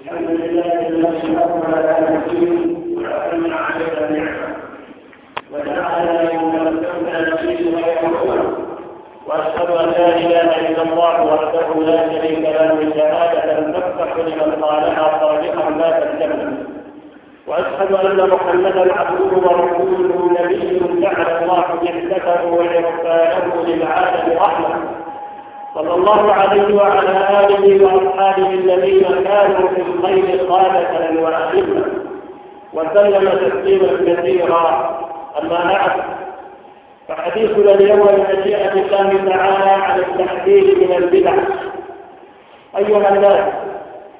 الحمد لله الذي أكمل لنا الدين وأتم علينا نعمة وجعلنا من تمتعنا فيه أمة وأشهد أن لا إله إلا الله وحده لا شريك له شهادة تفتح لمن قالها صادقا لا تكتمل واشهد ان محمدا عبده ورسوله نبي جعل الله جهته وارساله للعالم صلى الله عليه وعلى آله وأصحابه الذين كانوا في الخير قاده وائمه وسلم تسليما كثيرا. أما بعد فحديثنا اليوم بمشيئه الله تعالى عن التحذير من البدع. أيها الناس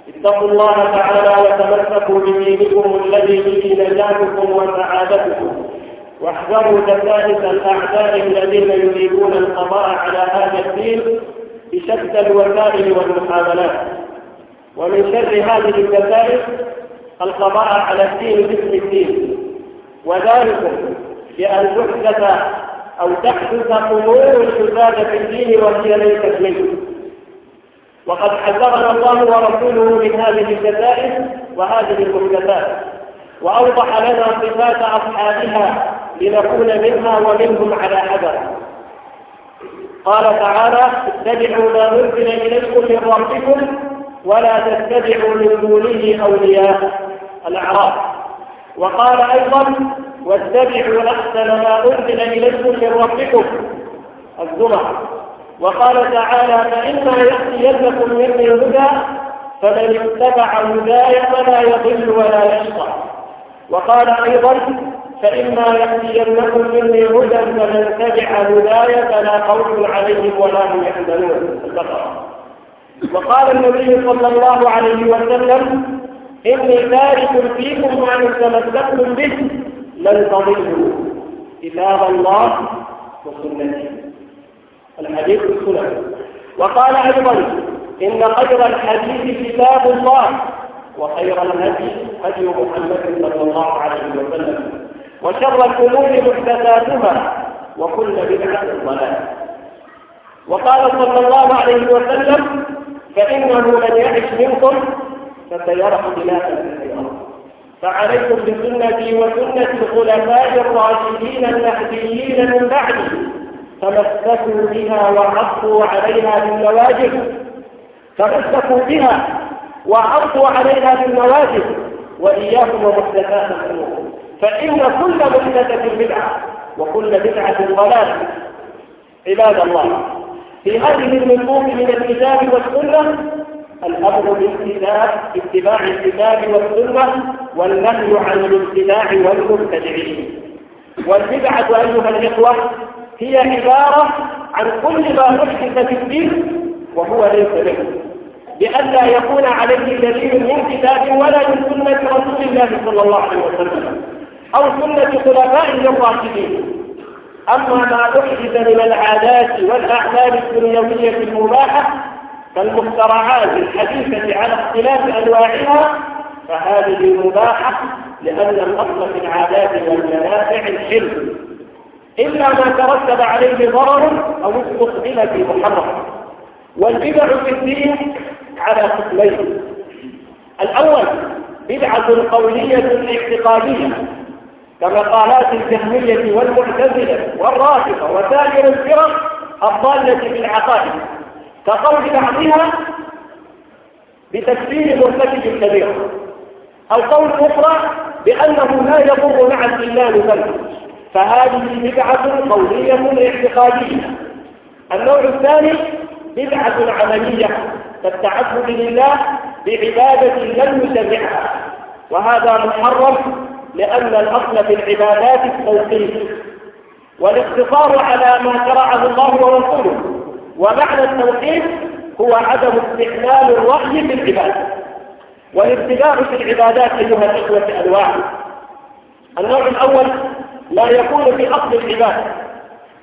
اتقوا الله تعالى وتمسكوا بدينكم الذي به نجاتكم وسعادتكم. واحذروا دسائس الأعداء الذين يريدون القضاء على هذا الدين بشتى الوسائل والمحاولات. ومن شر هذه الدسائس القضاء على الدين باسم الدين. وذلك بأن تحدث أو تحدث أمور تزاد في الدين وهي ليست منه. وقد حذرنا الله ورسوله من هذه الجزائر وهذه المحدثات. وأوضح لنا صفات أصحابها لنكون منها ومنهم على حذر. قال تعالى اتبعوا ما أنزل إليكم من ربكم ولا تتبعوا من دونه أولياء. الأعراف. وقال أيضا واتبعوا أحسن ما أنزل إليكم من ربكم. الزمر. وقال تعالى فإما يأتينكم مني هدى فمن اتبع هداي فلا يضل ولا يشقى. وقال أيضا فإما يأتينكم مني هدى فمن تبع هداي فلا خوف عليهم ولا هم يحزنون. البقرة وقال النبي صلى الله عليه وسلم إني تارك فيكم ما إن تمسكتم به لن تضلوا. كتاب الله وسنتي. الحديث السنن وقال أيضا إن خير الحديث كتاب الله وخير الهدي هدي محمد صلى الله عليه وسلم. وشر الأمور محدثاتها وكل بدعة ضلالة. وقال صلى الله عليه وسلم فإنه من يعش منكم فسيرى اختلافا كثيرا فعليكم بسنتي وسنة الخلفاء الراشدين المهديين من بعدي تمسكوا بها وعضوا عليها بالنواجذ. تمسكوا بها وعضوا عليها بالنواجذ وإياكم ومحدثات الأمور فإن كل محدثة بدعة وكل بدعة ضلالة عباد الله في هذه النصوص من الكتاب والسنة الأمر باتباع اتباع الكتاب والسنة والنهي عن الابتداع والمبتدعين. والبدعة أيها الإخوة هي عبارة عن كل ما أحدث في الدين وهو ليس بأن لا يكون عليه دليل من كتاب ولا من سنة رسول الله صلى الله عليه وسلم. أو سنة خلفائه الراشدين أما ما أحدث من العادات والأعمال الدنيوية المباحة كالمخترعات الحديثة على اختلاف أنواعها فهذه مباحة لأن الأصل في العادات والمنافع الحلم إلا ما ترتب عليه ضرر أو استقبل في محرم. والبدع في الدين على قسمين. الأول بدعة قولية اعتقادية. كمقالات الجهمية والمعتزلة والرافضة وسائر الفرق الضالة في العقائد كقول بعضها بتكفير مرتكب الكبيرة أو قول أخرى بأنه لا يضر مع الإيمان ذنب فهذه بدعة قولية اعتقادية. النوع الثاني بدعة عملية كالتعبد لله بعبادة لم يتبعها وهذا محرم لأن الأصل في العبادات التوقيف والاقتصار على ما شرعه الله ورسوله. ومعنى التوقيف هو عدم استحلال الرأي في العبادة والابتداء في العبادات أيها الإخوة أنواع النوع الأول لا يكون في أصل العبادة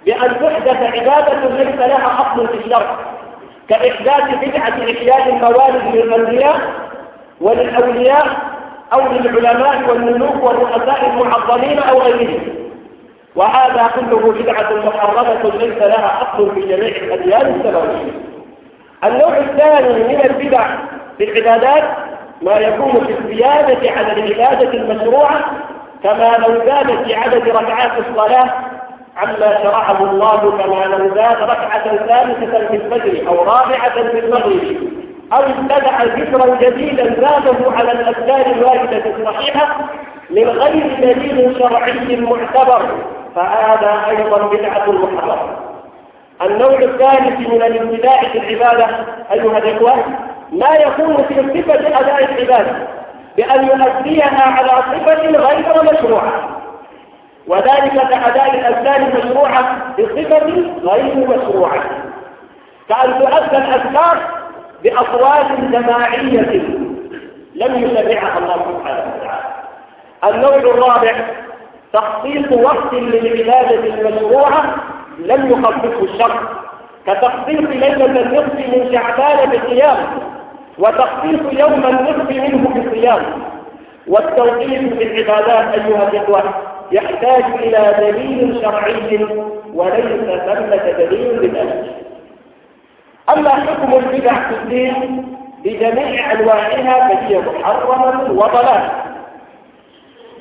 بأن تحدث عبادة ليس لها أصل في الشرع كإحداث بدعة إحياء الموالد للأنبياء وللأولياء أو للعلماء والملوك والرؤساء المعظمين أو غيرهم. وهذا كله بدعة محرمة ليس لها أصل في جميع الأديان السماوية. النوع الثاني من البدع في العبادات ما يكون في الزيادة على العبادة المشروعة كما لو زاد في عدد ركعات الصلاة عما شرعه الله كما لو زاد ركعة ثالثة في الفجر أو رابعة في المغرب. أو ابتدع ذكرا جديدا زاده على الأذكار الواردة الصحيحة من غير دليل شرعي معتبر فهذا أيضا بدعة محرمة. النوع الثالث من الابتداع في العبادة أيها الإخوة ما يكون في صفة أداء العبادة بأن يؤديها على صفة غير مشروعة. وذلك كأداء الأذكار المشروعة بصفة غير مشروعة. كأن تؤدى الأذكار بأصوات جماعية لم يشرعها الله سبحانه وتعالى. النوع الرابع تخصيص وقت للعبادة المشروعة لم يخصصه الشرع كتخصيص ليلة النصف من شعبان بالصيام وتخصيص يوم النصف منه بالصيام والتوقيت في العبادات أيها الإخوة يحتاج إلى دليل شرعي وليس ثمة دليل لذلك أما حكم البدع في الدين بجميع أنواعها فهي محرمة وضلال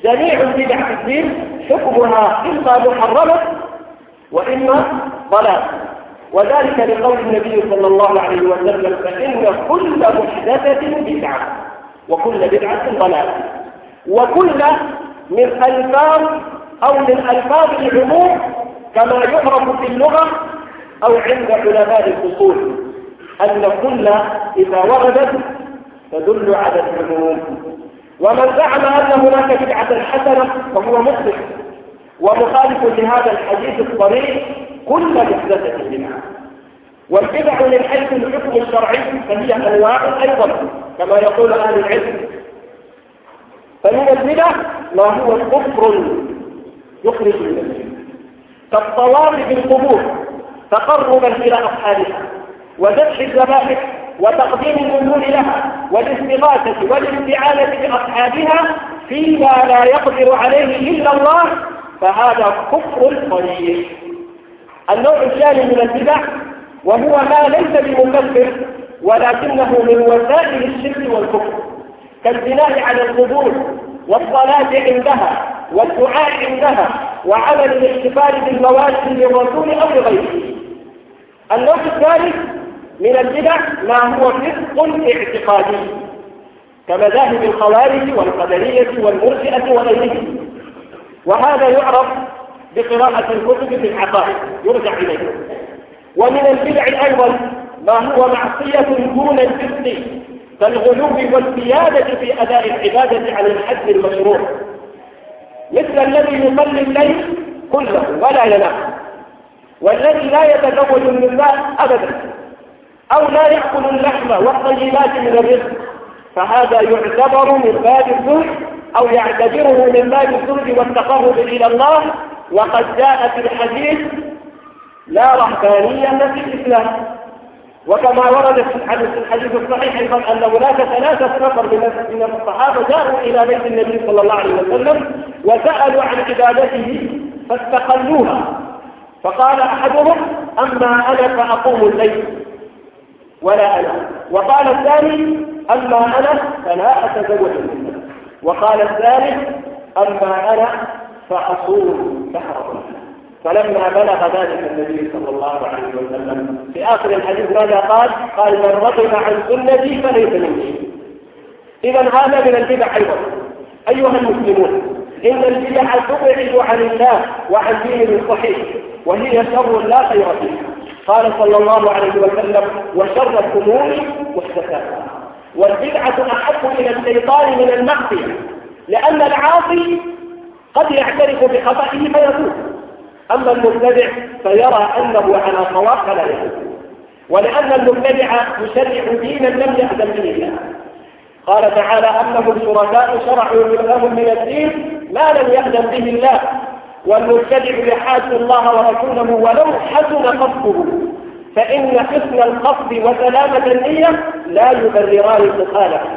جميع البدع في الدين حكمها إما محرمة وإما ضلال وذلك لقول النبي صلى الله عليه وسلم فإن كل محدثة بدعة وكل بدعة ضلال وكل من ألفاظ أو من ألفاظ العموم كما يعرف في اللغة أو عند علماء الأصول أن كل إذا وردت تدل على العموم. ومن زعم أن هناك بدعة حسنة فهو مسلم. ومخالف لهذا الحديث الصريح كل محدثة بدعة. والبدع من حيث الحكم الشرعي فهي أنواع أيضا كما يقول أهل العلم. فمن البدع ما هو كفر يخرج من الدين كالطواف بالقبور تقربا إلى أصحابها وذبح الذبائح وتقديم النذور لها والاستغاثة والاستعانة بأصحابها فيما لا يقدر عليه إلا الله فهذا كفر صريح. النوع الثاني من البدع وهو ما ليس بمكفر ولكنه من وسائل الشرك والكفر كالبناء على القبور والصلاة عندها والدعاء عندها وعمل الاحتفال بالمواسم للرسول أو لغيره. النوع الثالث من البدع ما هو فسق اعتقادي كمذاهب الخوارج والقدرية والمرجئة وغيرهم. وهذا يعرف بقراءة الكتب في العقائد يرجع إليه. ومن البدع أيضا ما هو معصية دون الفسق كالغلو والزيادة في أداء العبادة على الحد المشروع. مثل الذي يصلي الليل كله ولا ينام. والذي لا يتزوج النساء أبدا أو لا يأكل اللحم والطيبات من الرزق فهذا يعتبر من باب الزهد أو يعتبره من باب الزهد والتقرب إلى الله. وقد جاء في الحديث لا رهبانية في الإسلام. وكما ورد في الحديث الصحيح أيضا أن هناك ثلاثة نفر من الصحابة جاءوا إلى بيت النبي صلى الله عليه وسلم وسألوا عن عبادته فاستقلوها. فقال أحدهم أما أنا فأقوم الليل. ولا أنا. وقال الثاني أما أنا فلا أتزوج النساء وقال الثالث أما أنا فأصوم شهر فلما بلغ ذلك النبي صلى الله عليه وسلم في آخر الحديث ماذا قال؟ قال من رغب عن سنتي فليس مني. إذا هذا من البدع أيضا. أيها المسلمون إن البدع تبعد عن الله وعن دينه الصحيح وهي شر لا خير فيها قال صلى الله عليه وسلم وشر الأمور محدثاتها. والبدعة أحب إلى الشيطان من المعصية لأن العاصي قد يعترف بخطئه فيتوب أما المبتدع فيرى أنه على صواب فلا يكون ولأن المبتدع يشرع دينا لم يأذن به الله. قال تعالى أنهم شركاء شرعوا لهم من الدين ما لم يأذن به الله والمبتدع يحاد الله ورسوله ولو حسن قصده. فإن حسن القصد وسلامة النية لا يبرران المخالفة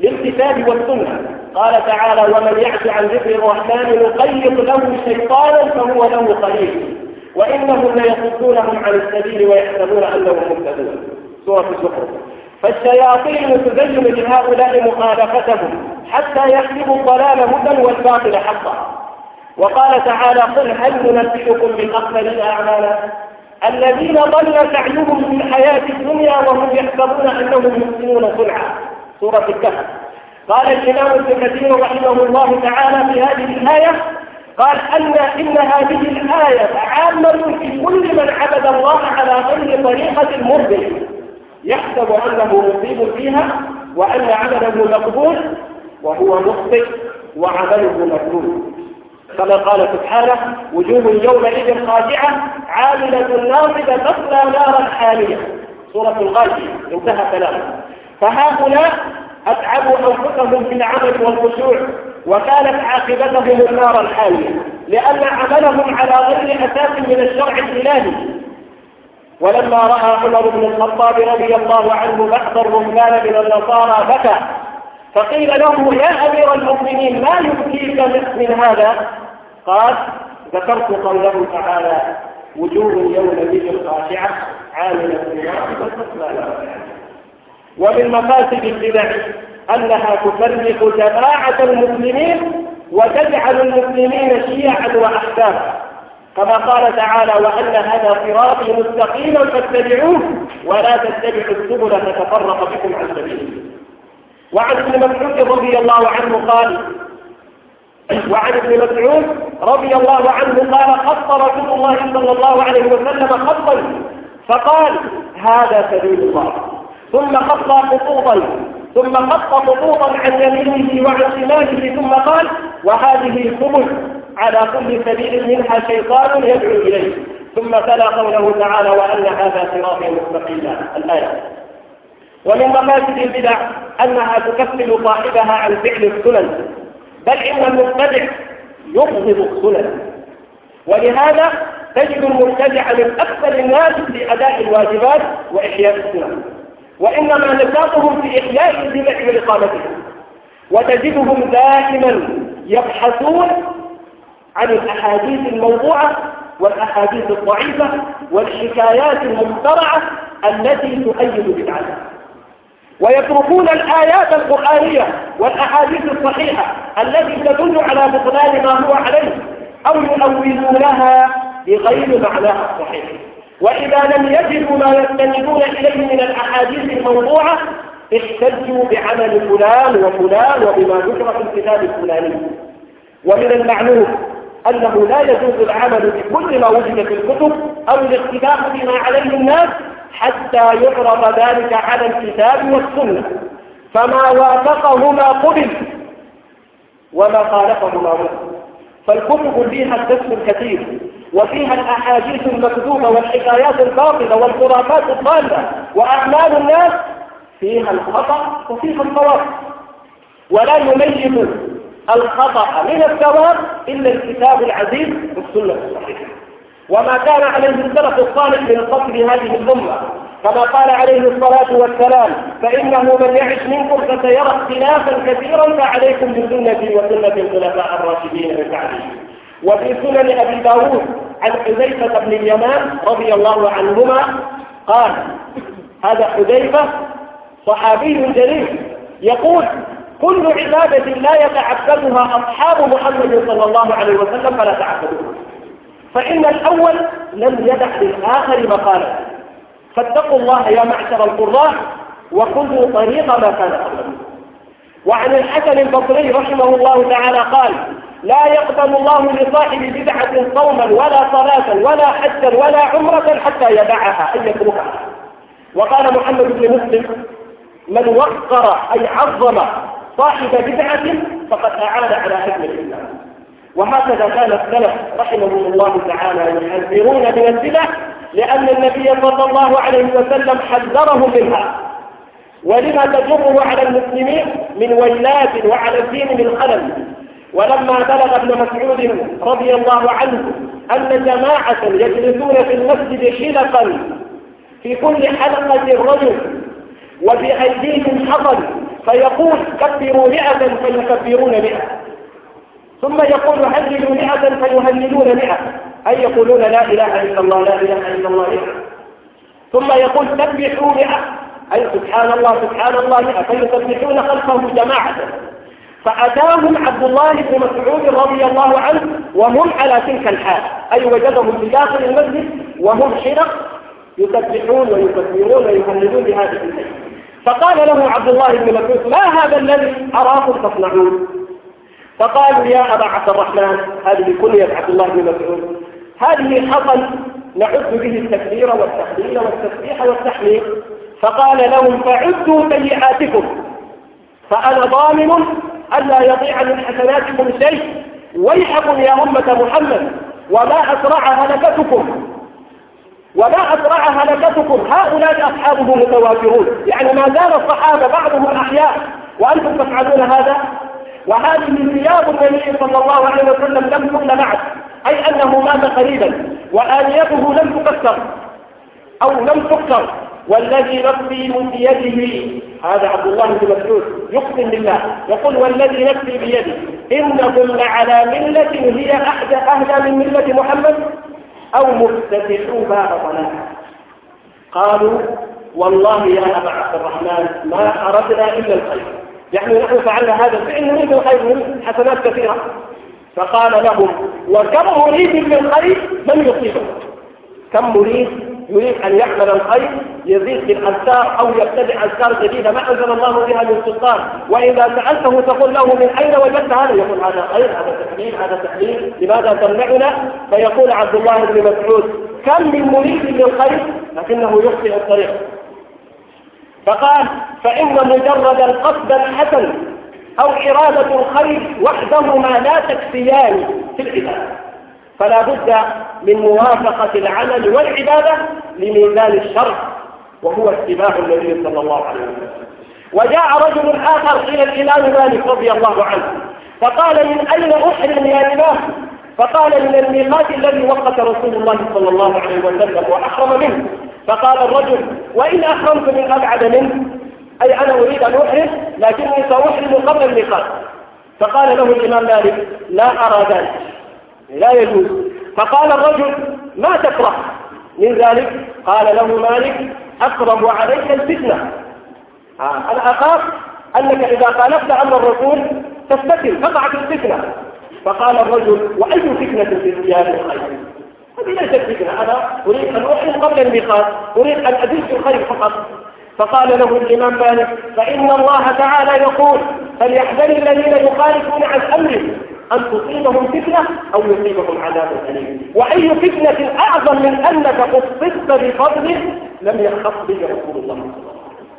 للكتاب والسنة. قال تعالى ومن يعش عن ذكر الرحمن نقيض له شيطانا فهو له قليل وإنهم ليصدونهم عن السبيل ويحسبون أنهم مهتدون. سورة الزخرف. فالشياطين تزين لهؤلاء مخالفتهم حتى يكتبوا الضلال هدى والباطل حقا. وقال تعالى قل هل ننبئكم بالأخسرين أعمالا؟ الذين ضل سعيهم في الحياة الدنيا وهم يحسبون أنهم يحسنون صنعا سورة الكهف. قال الإمام ابن كثير رحمه الله تعالى في هذه الآية قال أن إن هذه الآية عامة في كل من عبد الله على غير طريقة مرضي يحسب أنه مصيب فيها وأن عمله مقبول وهو مخطئ وعمله مقبول كما قال سبحانه وجوه يومئذ خاشعة عاملة ناصبة تصلى نارا حامية. سورة الغاشية انتهى كلامه. فهؤلاء أتعبوا أنفسهم في العمل والخشوع وكانت عاقبتهم النار الحامية لأن عملهم على غير أساس من الشرع الإلهي. ولما رأى عمر بن الخطاب رضي الله عنه بعض الرهبان من النصارى بكى فقيل له يا أمير المؤمنين ما يبكيك من هذا؟ قال ذكرت قوله تعالى وجوه يومئذ خاشعة عاملة ناصبة ومن مفاسد البدع أنها تفرق جماعة المسلمين وتجعل المسلمين شيعا وأحزابا. كما قال تعالى وأن هذا صراطي مستقيما فاتبعوه ولا تتبعوا السبل فتفرق بكم عن سبيله. وعن ابن مسعود رضي الله عنه قال وعن ابن مسعود رضي الله عنه قال خط رسول الله صلى الله عليه وسلم خطا فقال هذا سبيل الله. ثم خط خطوطا ثم خط خطوطا عن يمينه وعن شماله ثم قال وهذه سبل. على كل سبيل منها شيطان يدعو إليه. ثم تلا قوله تعالى وأن هذا صراطي مستقيما. الآية. ومن مفاسد البدع أنها تكفل صاحبها عن فعل السنن. بل إن المبتدع يبغض السنن. ولهذا تجد المبتدع من أكثر الناس في أداء الواجبات وإحياء السنن. وإنما نشاطهم في إحياء البدع وإقامتها وتجدهم دائما يبحثون عن الأحاديث الموضوعة والأحاديث الضعيفة والحكايات المخترعة التي تؤيد بدعتها ويتركون الآيات القرآنية والأحاديث الصحيحة التي تدل على بطلان ما هو عليه أو يؤولونها بغير معناها الصحيح وإذا لم يجدوا ما يستندون إليه من الأحاديث الموضوعة احتجوا بعمل فلان وفلان وبما ذكر في الكتاب الفلاني. ومن المعلوم أنه لا يجوز العمل بكل ما وجد في الكتب أو الاختلاف بما عليه الناس حتى يعرض ذلك على الكتاب والسنة. فما وافقهما قبل وما خالفهما رد فالكتب فيها الدس الكثير وفيها الأحاديث المكذوبة والحكايات الباطلة والخرافات الضالة وأعمال الناس فيها الخطأ وفيها الصواب ولا يميز الخطأ من الثواب إلا الكتاب العزيز والسنة الصحيحة. وما كان عليه السلف الصالح من قتل هذه الأمة. كما قال عليه الصلاة والسلام فإنه من يعش منكم فسيرى اختلافا كثيرا فعليكم بسنتي وسنة الخلفاء الراشدين من بعدي وفي سنن أبي داود عن حذيفة بن اليمان رضي الله عنهما قال هذا حذيفة صحابي جليل. يقول كل عبادة لا يتعبدها أصحاب محمد صلى الله عليه وسلم فلا تعبدوها. فإن الأول لم يدع للآخر مقالا. فاتقوا الله يا معشر القراء وخذوا طريق ما كان وعن الحسن البصري رحمه الله تعالى قال لا يقبل الله لصاحب بدعة صوما ولا صلاة ولا حجا ولا عمرة حتى يدعها أن يتركها. وقال محمد بن مسلم من وقر أي عظم صاحب بدعة فقد أعان على هدم الإسلام. وهكذا كان السلف رحمهم الله تعالى يحذرون من البدع لأن النبي صلى الله عليه وسلم حذرهم منها. ولما تجره على المسلمين من ويلات وعلى الدين من خلل. ولما بلغ ابن مسعود رضي الله عنه أن جماعة يجلسون في المسجد حلقا في كل حلقة رجل وفي أيديهم حطب فيقول كبروا مئة فيكبرون مئة. ثم يقول هللوا مئة فيهللون مئة. أي يقولون لا إله إلا الله لا إله إلا الله ثم يقول سبحوا مئة. أي سبحان الله سبحان الله فيسبحون خلفه جماعة. فأتاهم عبد الله بن مسعود رضي الله عنه وهم على تلك الحال. أي وجدهم في داخل المسجد وهم حرق يسبحون ويكبرون ويهللون بهذه الليل فقال له عبد الله بن مسعود ما هذا الذي أراكم تصنعون؟ فقالوا يا أبا عبد الرحمن هذه كنية عبد الله بن مسعود. هذه حصل نعد به التكبير والتحليل والتسبيح والتحميد. فقال لهم فعدوا سيئاتكم فأنا ضامن ألا يضيع من حسناتكم شيء. ويحكم يا أمة محمد وما أسرع هلكتكم. وما أسرع هلكتكم. هؤلاء أصحابه متوافرون. يعني ما زال الصحابة بعضهم أحياء. وأنتم تفعلون هذا؟ وهذه ثياب النبي صلى الله عليه وسلم لم تكن بعد أي أنه مات قريبا. وآنيته لم تكسر أو لم تكسر والذي نفسي بيده. هذا عبد الله بن مسعود. يقسم بالله. يقول والذي نفسي بيده. إنكم لعلى ملة هي أحدى أهدى من ملة محمد؟ أو مفتتحوا باب صلاة قالوا والله يا أبا عبد الرحمن ما أردنا إلا الخير. يعني نحن فعلنا هذا الفعل نريد الخير من حسنات كثيرة. فقال لهم وكم مريد للخير من يصيبه كم مريد يريد أن يعمل الخير يزيد في الأذكار أو يبتدع أذكار جديدة ما أنزل الله بها من سلطان. وإذا سألته تقول له من أين وجدت هذا؟ يقول هذا خير هذا تحليل هذا تحليل. لماذا تمنعنا؟ فيقول عبد الله بن مسعود كم من مريد للخير؟ لكنه يخطئ الطريق. فقال فإن مجرد القصد الحسن أو إرادة الخير وحدهما لا تكفيان في العبادة فلا بد من موافقة العمل والعبادة لميزان الشرع وهو اتباع النبي صلى الله عليه وسلم. وجاء رجل آخر إلى الإمام مالك رضي الله عنه فقال من أين أحرم يا إمام؟ فقال من الميقات الذي وقت رسول الله صلى الله عليه وسلم وأحرم منه. فقال الرجل وإن أحرمت من أبعد منه؟ أي أنا أريد أن أحرم لكني سأحرم قبل الميقات. فقال له الإمام مالك لا أرى ذلك. لا يجوز. فقال الرجل ما تكره من ذلك؟ قال له مالك أقرب عليك الفتنة. آه. أنا أخاف أنك إذا خالفت أمر الرسول تستكن تقع في الفتنة. فقال الرجل وأي فتنة في الثياب الخير هذه ليست فتنة. أنا أريد أن أحرم قبل الميقات أريد أن في الخير فقط. فقال له الإمام مالك فإن الله تعالى يقول فليحذر الذين يخالفون عن أمره أن تصيبهم فتنة أو يصيبهم عذاب أليم. وأي فتنة أعظم من أنك قصدت بفضله لم يخص به رسول الله صلى الله عليه وسلم.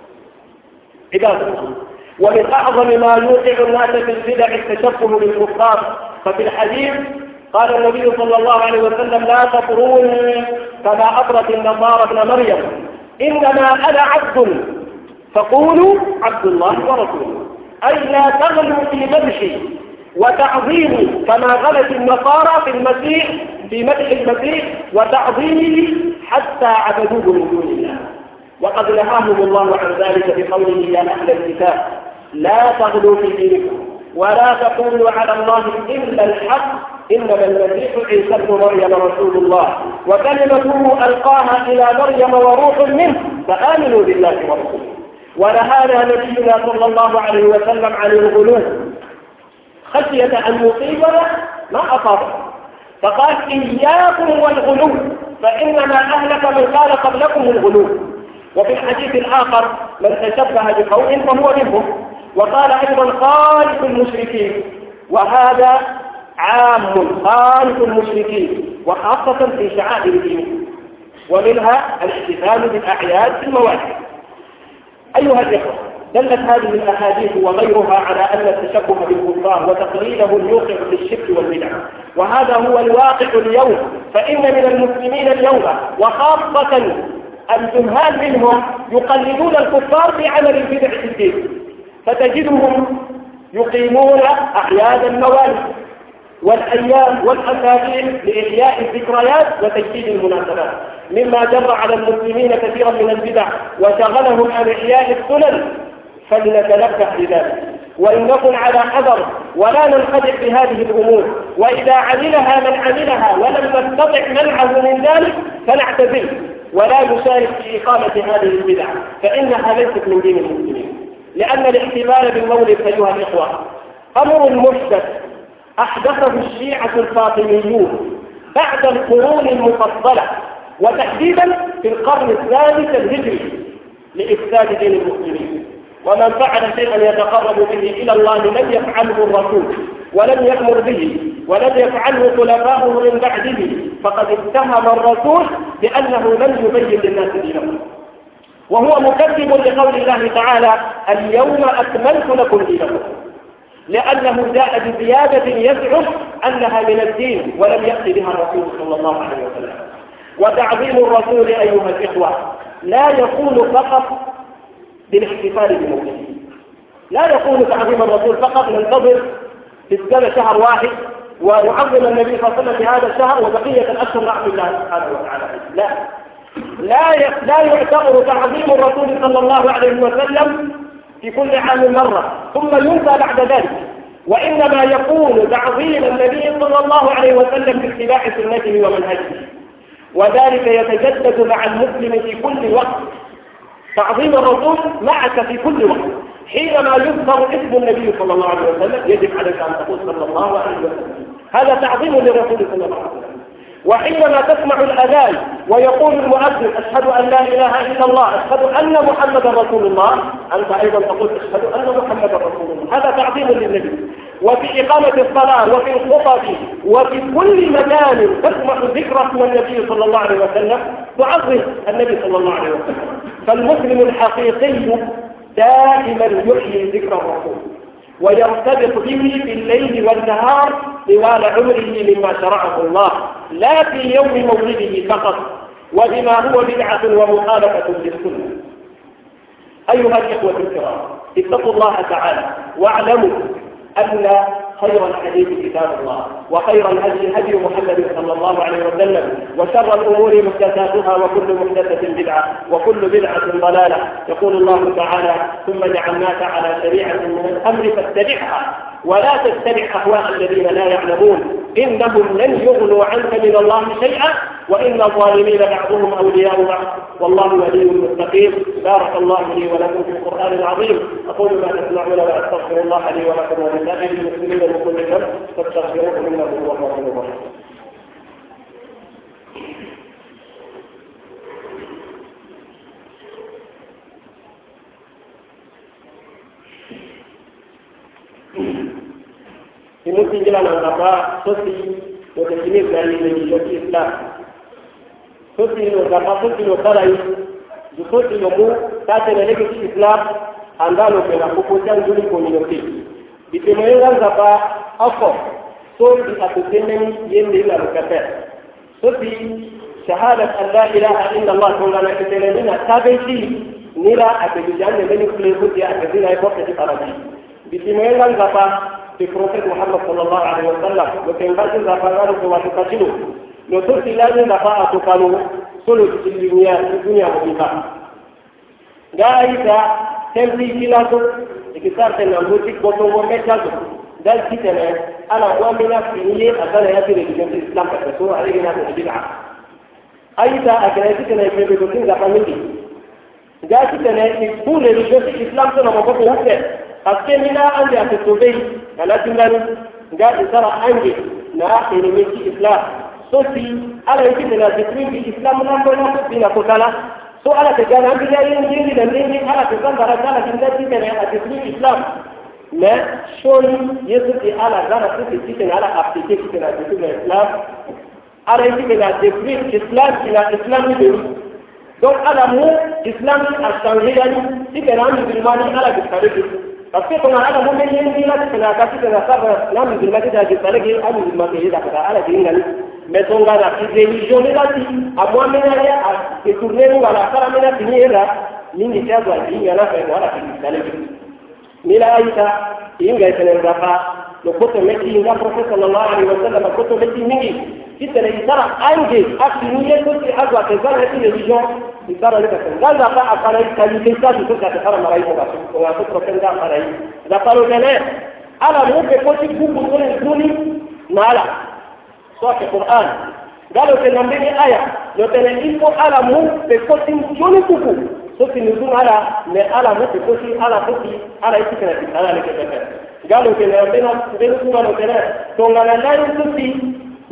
عباد الله ومن أعظم ما يوقع الناس في البدع التشبه بالكفار ففي الحديث قال النبي صلى الله عليه وسلم لا تطروني كما أطرت النصارى ابن مريم. إنما أنا عبد. فقولوا عبد الله ورسوله. أي لا تغلوا في مدحي. وتعظيمي كما غلت النصارى في المسيح في مدح المسيح وتعظيمه حتى عبدوه من دون الله. وقد نهاهم الله عن ذلك بقوله يا أهل الكتاب لا تغلوا في دينكم ولا تقولوا على الله إلا الحق إنما المسيح عيسى ابن مريم رسول الله. وكلمته ألقاها إلى مريم وروح منه فآمنوا بالله ورسوله. ونهانا نبينا صلى الله عليه وسلم عن الغلو. خشية أن يصيبنا ما أصابه فقال إياكم والغلو فإنما أهلك من قال قبلكم الغلو. وفي الحديث الآخر من تشبه بقوم فهو منهم. وقال أيضا خالف المشركين. وهذا عام خالف المشركين وخاصة في شعائر الدين. ومنها الاحتفال بالأعياد في المواد أيها الإخوة دلت هذه الأحاديث وغيرها على أن التشبه بالكفار وتقليدهم يوقع في الشرك والبدع. وهذا هو الواقع اليوم. فإن من المسلمين اليوم وخاصة الجهال منهم يقلدون الكفار في عمل البدع في الدين. فتجدهم يقيمون أعياد الموالد والأيام والأسابيع لإحياء الذكريات وتجديد المناسبات. مما جر على المسلمين كثيرا من البدع وشغلهم عن إحياء السنن فلنتنبه لذلك وإن نكن على حذر ولا ننخدع بهذه الأمور. وإذا عملها من عملها ولم نستطع منعه من ذلك فنعتزل ولا يشارك في إقامة هذه البدع فإنها ليست من دين المسلمين. لأن الاحتفال بالمولد أيها الإخوة أمر محدث أحدثه الشيعة الفاطميون بعد القرون المفضلة وتحديدا في القرن الثالث الهجري لإفساد دين المسلمين. ومن فعل شيئا يتقرب به إلى الله لم يفعله الرسول ولم يأمر به ولم يفعله خلفاؤه من بعده فقد اتهم الرسول بأنه لم يبين للناس دينهم وهو مكذب لقول الله تعالى اليوم أكملت لكم دينكم. لأنه جاء بزيادة يزعم أنها من الدين ولم يأتي بها الرسول صلى الله عليه وسلم. وتعظيم الرسول أيها الإخوة لا يكون فقط بالاحتفال بمولده لا يكون تعظيم الرسول فقط ننتظر في السنة شهر واحد ونعظم النبي صلى الله عليه وسلم في هذا الشهر وبقية الأشهر نعم الله سبحانه وتعالى. لا. لا لا يعتبر تعظيم الرسول صلى الله عليه وسلم في كل عام مرة. ثم ينسى بعد ذلك. وإنما يكون تعظيم النبي صلى الله عليه وسلم باتباع سنته ومنهجه. وذلك يتجدد مع المسلم في كل وقت. تعظيم الرسول معك في كل وقت. حينما يذكر اسم النبي صلى الله عليه وسلم يجب عليك أن تقول صلى الله عليه وسلم. هذا تعظيم للرسول صلى الله عليه وسلم. وحينما تسمع الأذان ويقول المؤذن أشهد أن لا إله إلا الله أشهد أن محمدا رسول الله أنت أيضا تقول أشهد أن محمدا رسول الله. هذا تعظيم للنبي. وفي إقامة الصلاة وفي الخطب وفي كل مكان تسمع ذكر اسم النبي صلى الله عليه وسلم تعظم النبي صلى الله عليه وسلم. فالمسلم الحقيقي دائما يحيي ذكر الرسول ويرتبط به في الليل والنهار طوال عمره مما شرعه الله لا في يوم مولده فقط وبما هو بدعة ومخالفة للسنة. أيها الإخوة الكرام اتقوا الله تعالى واعلموا أن خير الحديث كتاب الله وخير الهدي هدي محمد صلى الله عليه وسلم وشر الأمور محدثاتها وكل محدثة بدعة وكل بدعة ضلالة. يقول الله تعالى ثم جعلناك على شريعة من الأمر فاتبعها ولا تتبع أهواء الذين لا يعلمون. إنهم لن يغنوا عنك من الله شيئا وإن الظالمين بعضهم أولياء بعض. والله ولي المتقين. بارك الله لي ولكم في القرآن العظيم. أقول ما تسمعون وأستغفر الله لي ولكم ولسائر المسلمين من كل ذنب فاستغفروه إنه هو الرحيم الرحيم ni mutum jila na gaba sosi wata kine gani da jikin islam sosi no gaba sosi no sarai du sosi no mu ta te ne ke islam andalo ke na ko jan duli community di temoye la nzapa afɔ sori ati temen yende la lukɛtɛ sosi shahada ala ila a ina ma tunga na kitere nina sabeti nira a kebi jan de meni kule kuti a kebi na ipo kebi paradi di temoye la nzapa di muhammad sallallahu alaihi wa sallam lo ke ngazi nzapa ngaru ke watu kachilu lo sosi la nzapa atukalu solo di dunia di dunia mubika Gaya kita temri kilazo ikisar tana muti goto wo metazo dal kitana ana wa mina finiye akana yake da gidan islam ka so a irin haka bid'a aita akana kitana yake da gidan ga family ga kitana yake bule da islam tana mabako hukke aske mina an da ta tobe ala tingani ga isara ange na ilimi islam. So ti ala yake shoni yesu ti ala gana su ti kin ala apike kin da zikirin islam ala yake da zikirin islam ila islam ne donc ala mu islam a changé yani ti kana mi bilmani ala bi kare parce que kuna ala mun yin dina kana ka ci kana saba na mu bilma ta ji tsare ke amu bilma ke da ka ala din ngani mais mɛtɔngala kizelizione lati amwamena ye ekurunenu ngala akaramena tinyera mingi tyazwa ingana fɛn wala kizitale mila ayita inga itenerafa lokoto meti inga profesa sallallahu alaihi wasallam koto meti mingi. Kitene itara ange akiniye koti azwa kezana kizelizion itara leka ngala fa akara ikalite sabi koka tara marai ko kasu ko kasu profesa marai zapalo tele ala mupe koti kubu tole tuni mala sọ́ọ̀kì Qur'an galo tẹ̀lé mbẹ́ni àyà lọ́tẹ̀lé ikú alamu pẹ̀kọ́ ti jóni kúkú sofi ni dun ala mɛ ala mɛ ti kosi ala kosi ala iti kana ti ala ne kɛtɛ fɛ galo tɛlɛ bena bena kuma dɔ tɛlɛ tɔngana naani sofi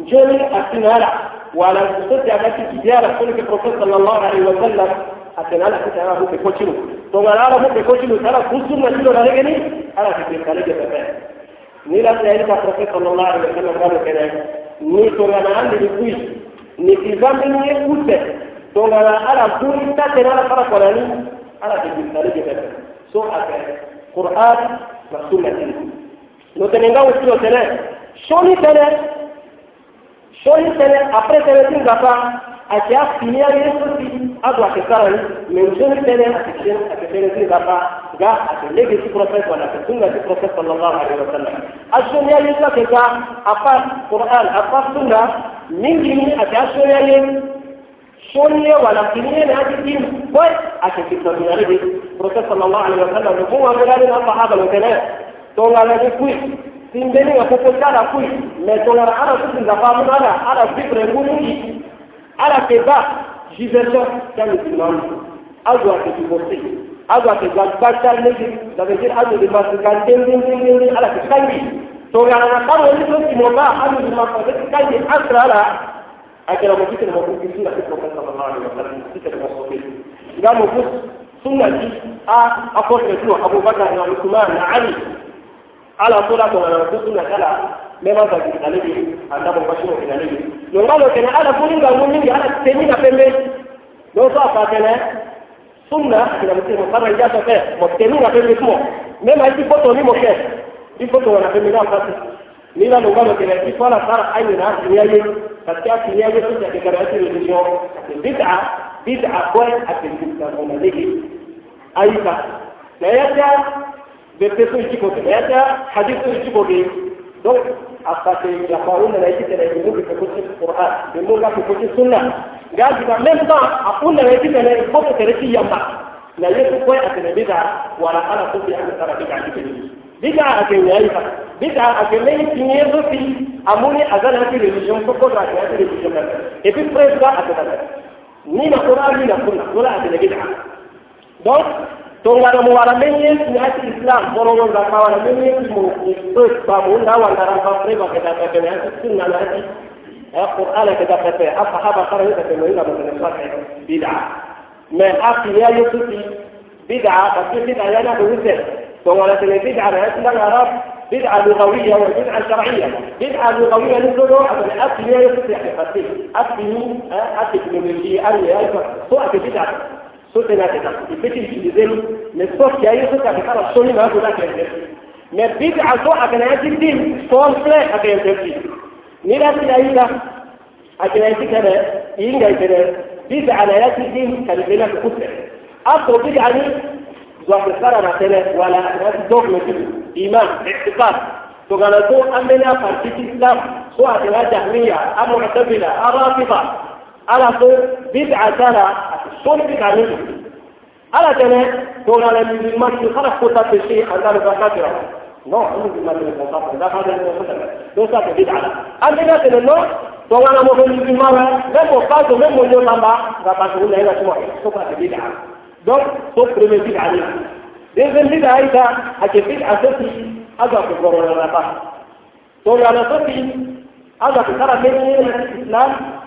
joni a sin ala. Wala sofi a ka ti jide ala sɔli sallallahu alaihi wa sallam a ala ti ala ko pɛkɔ cinu tɔngana ala ko pɛkɔ cinu ala kusu ma cinu la ne ala ti kɛ kale kɛtɛ fɛ ka kɔfɛ sallallahu alaihi wa sallam galo tɛlɛ ni tongana andini kuishi ni kizambini ye kute. Tongana ala kuri tatena ala fara konani ala tejisalije pepe so ake qur'an na sunna tini no tene nga wusiro tene soni tene soni tene apres tene tin أشياء كمية يسوس أدوى كسرن من شهر سنة أكشن أكشن زي دفع جاء أكلك سبروفيس ولا كسنة سبروفيس صلى الله عليه وسلم أشون يا يسوس كذا أفاق قرآن أفاق سنة من جميع أشياء شون يا شونية ولا كمية هذه دين بس أكشن كسرن يا ربي بروفيس صلى الله عليه وسلم هو من هذا الصحابة الكلام تقول على ذلك simbeni ya kukutana kui metonara ana kuzinza pamunana ana sibre ngumungi arakeba jivesa dans le dimanche azo ake divorce azo ake gbagba lege ça veut dire azo de masuka ndendendendende alake kangi toyanana kama ni so timoba azo de masuka kangi asrara akela mo kitele mo kukisira ke ko kasa mama ni wakala kitele mo sote ngamo kus sunna ji a apotre tu abubakar na usman na ali ala kula ko wala ko suna kala me ma ba de kale ni anda ba shi ko kale ni yo ngalo kana ala kulin ga mun ni ala teni na pembe. Do so apa kana sunna kila mtu mfara ya so ke mo teni na pembe tu me ma ti foto ni mo ke ti foto wala pembe na pasi ni la ngalo kana ti fala sar ayi na ni yaye katika kiyaye tu ya kikarati ni ndio bid'a bid'a kwa atinda kwa maliki aika. Na yaka بيرتسوا يجيبوا ثلاثة حديثوا يجيبوا بيه دول أصلاً يقولون لا يجب أن يجيبوا في كتب القرآن يقولون في كتب السنة قال إذا لم أقول لا يجب أن يجيبوا ثلاثة يما لا يجب أن يجيبوا ولا أنا قلت أن أنا بدعة بدعة أجنبية بدعة أجنبية تنير في أموني أزالة في الريجيون فقط على هذه الريجيون إذا فريد لا أجنبية نين قرآن نين سنة ولا أجنبية بدعة دول et puis presque atene ni na Qur'an ni na sunna wala atene bida donc tongana mu wara menye ni ati islam borongo ga ka wara menye mu to ba mu na wa ndara ba pre ba ka ta ka ne ati sunna na ati ya qur'ana ka ta ka asahaba kara ka ta mo ila ba ta ka bid'a me afi ya yusufi bid'a ba ki bid'a ya na do wite tongana te bid'a na ati na arab بدعة لغوية وبدعة شرعية بدعة لغوية نقول أن أتي يا يوسف حقيقتي أتي أتي تكنولوجيا أري سواء بدعة sote na tena ipiti nchi zenu ne sote ayo sote akakala soni na watu zake ndefu ne bibi azo akanayaji din sonfle akayendefu ni lati ya ila akanayaji kana inga ikene bibi anayaji din kalibena kukutle afro bibi ani zwafe sara na tene wala akanayaji dogme bibi iman itikad to kana so amena partiti islam so akanayaji ahmiya amu mutabila arafiba ala so bid'a tara son bid'a ne ala tene to gana ni ma ki khara ko ta pe shi andalo ka ka tira no ni ma ni ko ta da ka da ko ta do sa ke bid'a. Amena tene no to gana mo ko ni ma wa me mo ka to me mo yo lamba ga ta ko le ga to so ka bid'a. Donc so premier bid'a ne deuxième bid'a ita ake bid'a so ki aga ko goro na ba to gana so ki aga ko kara me ni islam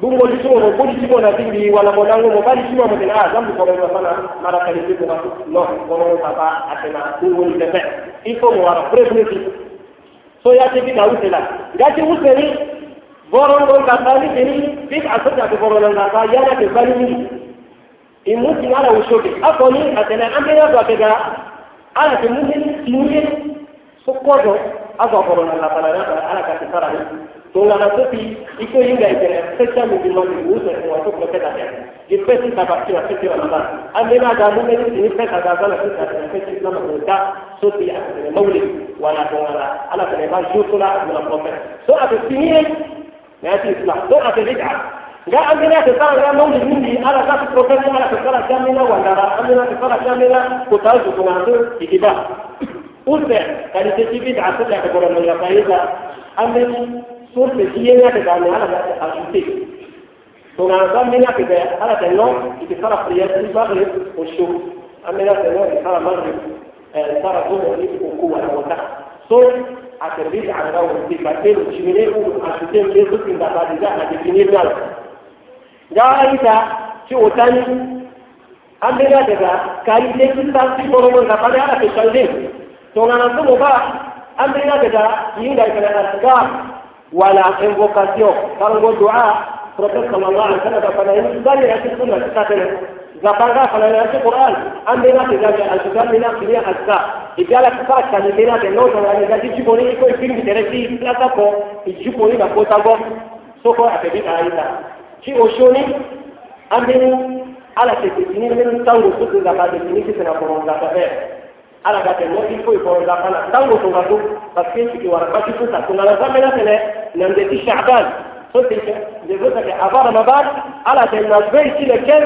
bungo liso mo ko ti ko na ti bi wala mo dango mo bari sima mo dina adam ko mo fana mara kali ti ko no ko mo papa atena bungo ni tepe ifo mo wara presne ti so ya ti na usela ga ti useli boron ko ka tali ni bi asata ko boron na ka ya na ke bari ni. Imu ti ala ushoke akoni atena ambia ba pega ala ti mu ni ti ni so ko do aga boron na la pala ala ka ti sara ni tongana soki iko yinga ipene pesa mudimani uuze kuwatoka pesa tena ipesi tabakiwa sisi ramadhani amena gamune ni pesa gazana sisi atena pesi islama kuta soki atene mauli wana tongana ala tene ba yusula mula profeta so atesinie na yati islam so atebid'a nga amina tesala nga mauli mingi ala kati profeta ala tesala kamina wandara amina tesala kamina kutazu kunatu ikiba Usbe, kali sisi bid'a sila kebola mula faida, amin source jiyeŋa te daa ala ga a sute to nga san mina ke be ala te no iti sara prière ni maghrib o shu amina te no iti sara maghrib sara zuhur ni ko ku wala wata so a te bi a ga wo ti ka te chimine u a sute ke su tin da ba di ga na de ni dal ga ita ci otani amina te ga kali te ki ta ti ko ro ga pa ala te shalde to na so ba amina te ga yinga ka na wala invocation tango dua prophet sallallahu alaihi wasallam fana yin zali ya sunna ta tana zapanga fana ya ci qur'an? An dai na ta zali al-kitab min akhiri azza igala ka fa ka ni na da noto ya ga ji boni ko film da rafi la ka ko ji boni ba ko ta go so ko a tabi ayita ci oshoni an dai ala ke ni min tango su da ba da ni ki na ko ga ta ala ka tɛmɛ i foyi kɔrɔ la fana tango tun ka to parce que sigi wara basi tun ta tun ka na zamɛ la fɛnɛ nan de ti shaban so te kɛ de ko ta kɛ a ba ma ba ala tɛ na bɛɛ si la kɛ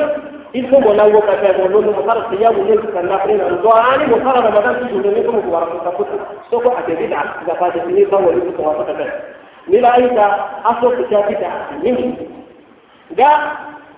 il faut mon awo ka fɛn bɔ n'o musara siya mun ne ka na fɛn na dɔn ani musara ma ti jɔ ne ko wara ko ta so ko a tɛ bi da ka fa de ni ban wali ko ka ta fɛn ni la ayi ta aso ti bi da ni ga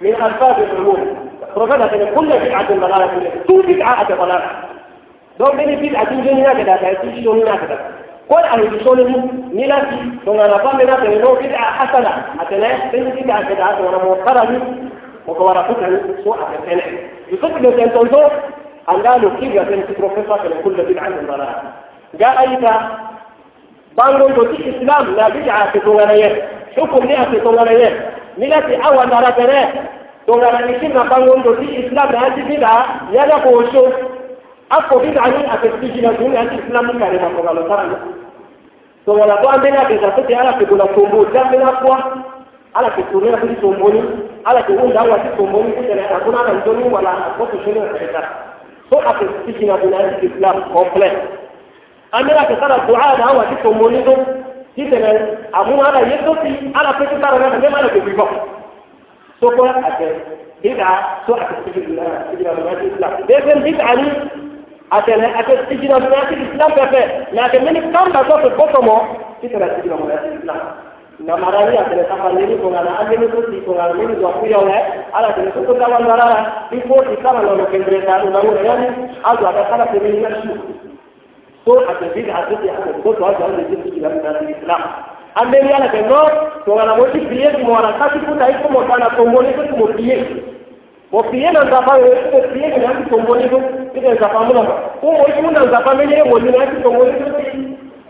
من ألفاظ العموم رغبة كل بدعة ضلالة. تو بدعة ضلالة. دو من بدعة جنيا كذا كذا شونيا كذا كل أهل شوني ميلاتي دون فهم من هذا لو بدعة حسنة. أتلا من بدعة كذا وأنا موقرة وكوارا فتح سوء يصدق لو كان تنظر أن قالوا كيف يتم تبروفيسور كل بدعة ضلالة. جاء أيضا بانغون دوتي إسلام. لا بدعة في تونغانية حكم لها في nígbà tí àwọn dára bẹ̀rẹ̀ dogara ni kí nàbá wọn lò sí islam náà ti bíbá yálà kò ṣó akọ bíbá ní àfẹsí jìnnà tó ní àti islam kàrí ma kọ̀ọ̀lọ̀ sára lọ. dogara bọ́ abẹ́lẹ́ àgbẹ̀sà tó ti alákòókò la tòmó dábẹ́lá fún ala ke tòmó la fi tòmó ni ala ke wúndà ní wàlà shi kenan abu ana ya sofi ana fitin tara na ne mana gobe ba so ko a ce bid'a so a cikin bid'a cikin munafiq islam. Dai san bid'a ni a ce ne a ce cikin munafiq islam fa fa na ke mini kan da so ko ko mo cikin cikin munafiq islam. Na marani a tele sapa leni ko ngana ande ni kuti ko ngana leni do kuya we ala tele ko ta wan dara ni ko ti kama no kendre ta no ngana ni azu ata kala pe ni na so a tafi da asibiti aka fito to haka wanda zai fi lamu da islam an dai yana kan no to wala mo ti fiye mo wala ka ti kuta iko mo kana ko mo ni ko mo fiye mo fiye na zapa we ko fiye na ti ko mo ni ko ti da zapa mo na ko mo ko na zapa me ne mo ni na ti ko mo ni ko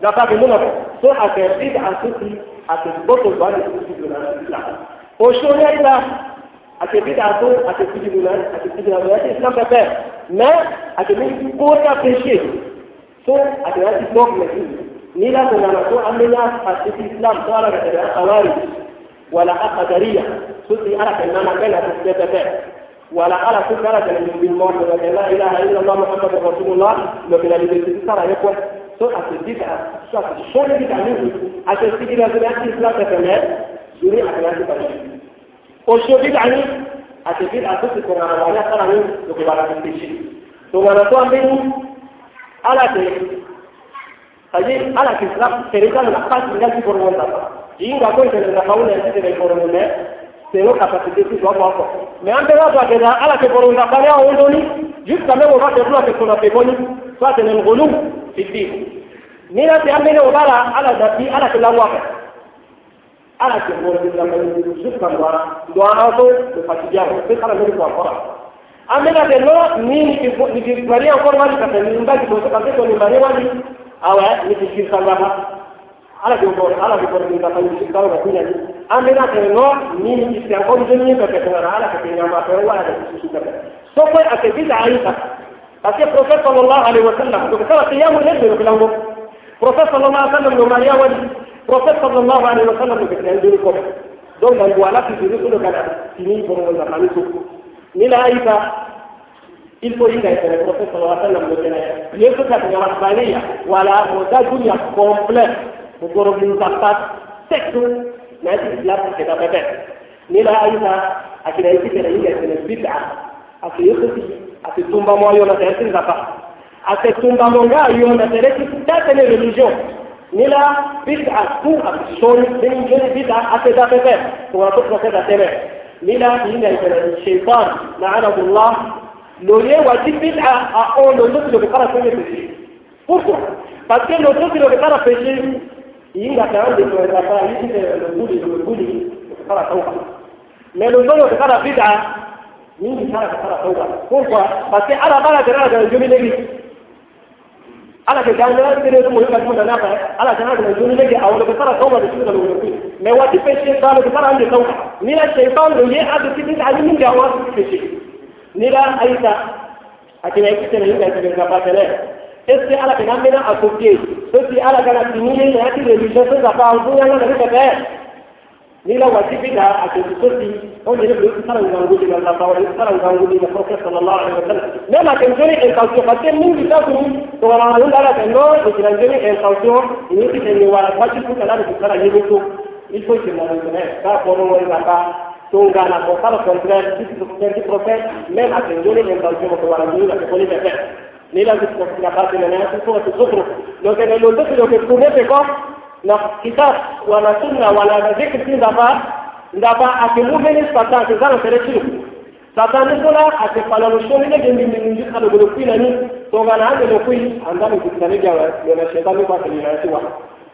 zapa ke mo na so a tafi da asibiti a tafi boto ba ni ko ti da islam o so ne la àti bí dáa tó àti fìdí lulẹ̀ àti fìdí lulẹ̀ àti islam pẹpẹ mẹ àti bí kó ní àfẹsẹ̀ so a tare da movement ni la ko na ko an la a cikin islam to ala da awari wala aqdariya so ti ala kan na kan da ta ta wala ala ko kala da min bin mawdu wa la ilaha illa allah muhammadur rasulullah. Lo kala da ta sara ya ko so a cikin da so a cikin da ni a cikin da da islam ta ta ne suri a tare da o so bi da ni a cikin da su ko na wala kala ni lo kala da ta shi to wala to an bin aje ala ke islam serikali la pasi ngazi korwonda inga ko itele na kaule itele korwonda sero kapasite si kwa hapo meambe watu akenda ala ke korwonda bale au ndoni jutta mego vate tu ake kuna pegoni swate ni ngulu fiti nina te amene obara ala dati ala ke lawa ala ke korwonda kwa jutta mwa ndo anazo kwa kijana sikala mimi kwa kwa Amina de no ni nikivalia mkono wali kata nimbaki kwa sababu kwa nimbani wali awa nikishika ngapa ala de mbona ala de mbona nikafanya shika na kunya ni. Amina de no ni nikishika mkono jeni kata kwa ala kata nyama kwa wala de shika so kwa akabiza aisha asi prophet sallallahu alaihi wasallam tukasema kiyamu leo ndio kilango prophet sallallahu alaihi wasallam ndio mali wali. Prophet sallallahu alaihi wasallam ndio kilango ndio kwa. Ndio ndio alafu ndio ndio kana tini kwa. Ndio kanisa nila ifa il faut y être prophète sallallahu alayhi wa sallam le dira les que ça nga rabbaniya wala mo da dunya complet mo goro mu ka pat tekku na ci la ko da bebe nila ifa akira yi tere yi ga bid'a ak yexti ak tumba mo yo na tere ci da pa ak tumba mo nga yo na tere ci ta tele religion. Nila bid'a ku ak sol den jeni bid'a ak da bebe ko wa ko ka da tere nila ina ita shaytan la'anahu Allah lo ye wa ti bid'a a o lo to lo kara ko ne pourquoi parce que lo to lo kara péché inga ka ande ko da pa yi te lo budi lo budi kara tauba mais lo to lo kara bid'a ni kara kara tauba pourquoi parce que ala bala da da jumi ne ala ke gane ya tsere su muhimman kuma da naka ala ta hada juni ne ga awon da fara tauba da shi da lokaci mai wati fe shi da da fara ande ye adu من الشيطان اللي يحدث في تعليم من جواز في شيء نلا أيضا أكيد أكيد أنا يمكن أن تكون esi ala kana mena akoke esi ala kana tinile na ati relisha so za pa ndu yana na kete nila wajibika akikusuti onye ndio sala ngangu ni na sawa ni sala ngangu ni na prophet sallallahu alaihi wasallam. Nena kenzuri en kautio kate mingi tatu to wana ndio ala kendo ikiranjeni en kautio ni kitende wala kwa chifu kana ni sala yetu il faut se manifester. Ça, pour nous, on n'a pas. Tunga na kofana kwa Israel sisi tukianza prophet même atengele ni mbalio kwa wanafunzi na kwa nini pekee ni lazima tunapata na nani kwa tuzuru ndio kana ndio ndio kuna pekao na kitab wala sunna wala dhikr si ndafa ndafa akimuveni satan kizana terechi satan ndola akifala mshoni ne gembi mingi kado kulokuina ni. Tongana ande lokui andani kutanija wa na shetani kwa kiliasi wa.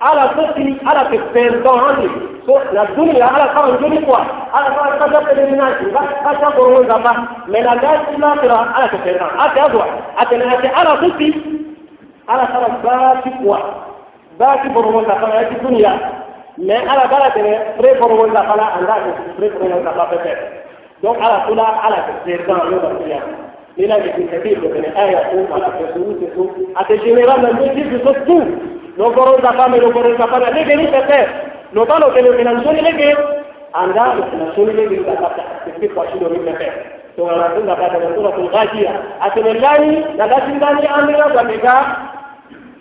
ala sosini ala ke fɛn dɔn an ye ko na duni la ala k'an joli kuwa ala k'an kasa pɛlɛ ni n'an ye nka kasa kɔrɔ nka ba. Mɛ na n'a ti n'a sɔrɔ ala ke fɛn dɔn a tɛ a dɔn a tɛ na a tɛ ala sosi ala k'an baasi kuwa baasi kɔrɔ nka fana a ti duni la mɛ ala b'a tɛmɛ fure kɔrɔ nka fana a n'a ke fure kɔrɔ nka ba bɛɛ fɛ donc ala tola ala ke fɛn dɔn n'o ka fɛn لذلك في كثير من الآية يقول على التسوس التسوس أتجنران المجيز التسوس nokoro da kama nokoro nogoronza pame lege ni tete notalo kele finansoni lege anda finansoni lege utapata kwa shindo ni pete to anafunga baada ya sura al-ghajia atenendani na dasi ngani amira kwa mega